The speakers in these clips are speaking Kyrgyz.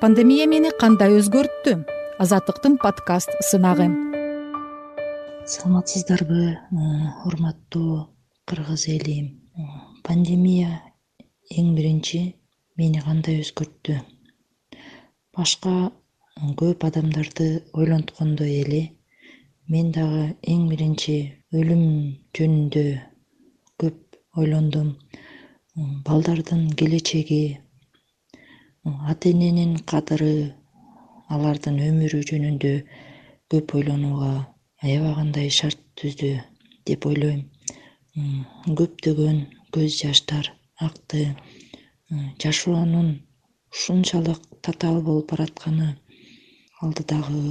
пандемия мени кандай өзгөрттү? Азаттыктын подкаст сынагы. Саламатсыздарбы урматтуу кыргыз эли. Пандемия эң биринчи мени кандай өзгөрттү? Башка көп адамдарды ойлонткондой эле мен дагы эң биринчи өлүм жөнүндө көп ойлондум. Балдардын келечеги ата эненин кадыры алардын өмүрү жөнүндө көп ойлонууга аябагандай шарт түздү деп ойлойм. Көптөгөн көз жаштар акты жашоонун ушунчалык татаал болуп баратканы алдыдагы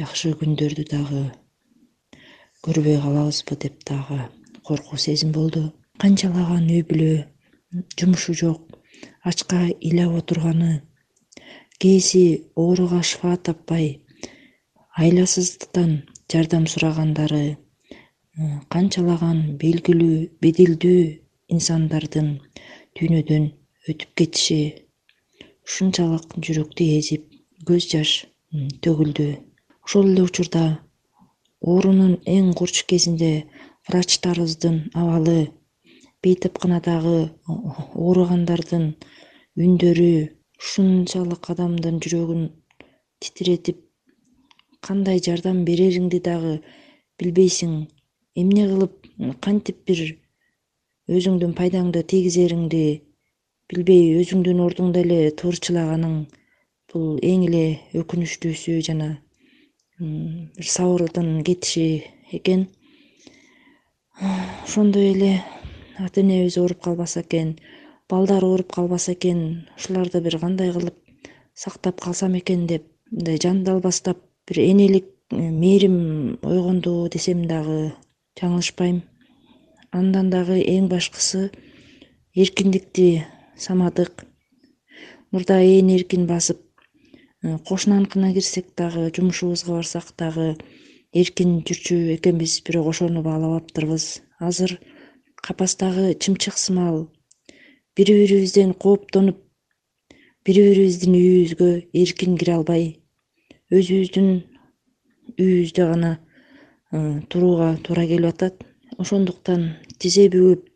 жакшы күндөрдү дагы көрбөй калабызбы деп дагы коркуу сезим болду. Канчалаган үй бүлө жумушу жок ачка ыйлап отурганы. Кээси ооруга шыфа таппай айласыздан жардам сурагандары канчалаган белгилүү беделдүү инсандардын дүйнөдөн өтүп кетиши ушунчалык жүрөктү эзип көз жаш төгүлдү. Ошол эле учурда оорунун эң курч кезинде врачтарыбыздын абалы бейтапканадагы ооругандардын үндөрү ушунчалык адамдын жүрөгүн титиретип кандай жардам берериңди дагы билбейсиң. Эмне кылып кантип бир өзүңдүн пайдаңды тийгизериңди билбей өзүңдүн ордуңда эле тыырчылаганың бул эң эле өкүнүчтүүсү жана бир сабырдын кетиши экен. Ошондой эле ата энебиз ооруп калбаса экен балдар ооруп калбаса экен ушуларды бир кандай кылып сактап калсам экен деп мындай жандалбастап бир энелик э, мээрим ойгонду десем дагы жаңылышпайм. Андан дагы эң башкысы эркиндикти самадык. Мурда ээн эркин басып э, кошунаныкына кирсек дагы жумушубузга барсак дагы эркин жүрчү экенбиз. Бирок ошону баалабаптырбыз азыр капастагы чымчык сымал бири бирибизден кооптонуп бири бирибиздин үйүбүзгө эркин кире албай өзүбүздүн үйүбүздө гана турууга туура келип атат. Ошондуктан тизе бүгүп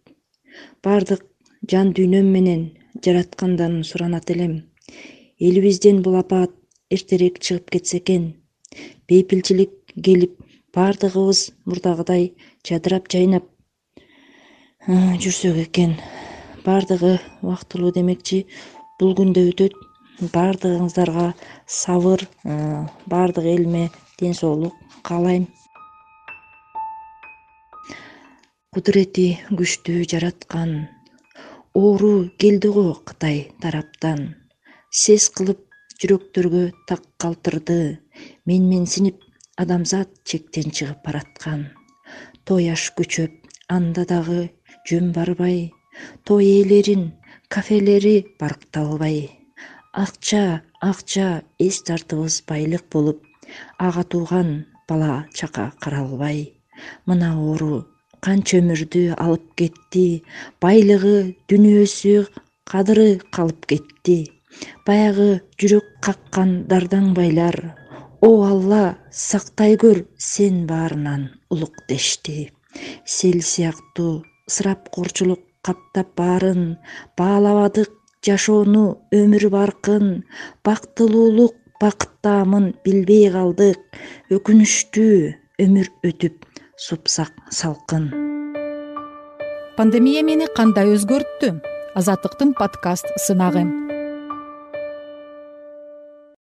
баардык жан дүйнөм менен жараткандан суранат элем. Элибизден бул апаат эртерээк чыгып кетсе экен. Бейпилчилик келип баардыгыбыз мурдагыдай жадырап жайнап жүрсөк экен. Баардыгы убактылуу демекчи. Бул күн да өтөт. Баардыгыңыздарга сабыр баардык элиме ден соолук каалайм. Кудурети күчтүү жараткан. Оору келди го кытай тараптан. Сес кылып жүрөктөргө так калтырды. Менменсинип адамзат чектен чыгып бараткан. Той аш көчөп анда дагы жөн барбай той ээлерин кафелери баркталбай. Акча акча эс тартыбыз байлык болуп ага тууган бала чака каралбай. Мына оору канча өмүрдү алып кетти байлыгы дүнүйөсү кадыры калып кетти. Баягы жүрөк каккан дардаң байлар о алла сактай көр сен баарынан улук дешти. Сел сыяктуу ысырапкорчулук каптап баарын баалабадык жашоону өмүр баркын бактылуулук бакыт даамын билбей калдык өкүнүчтүү өмүр өтүп супсак салкын. Пандемия мени кандай өзгөрттү? Азаттыктын подкаст сынагы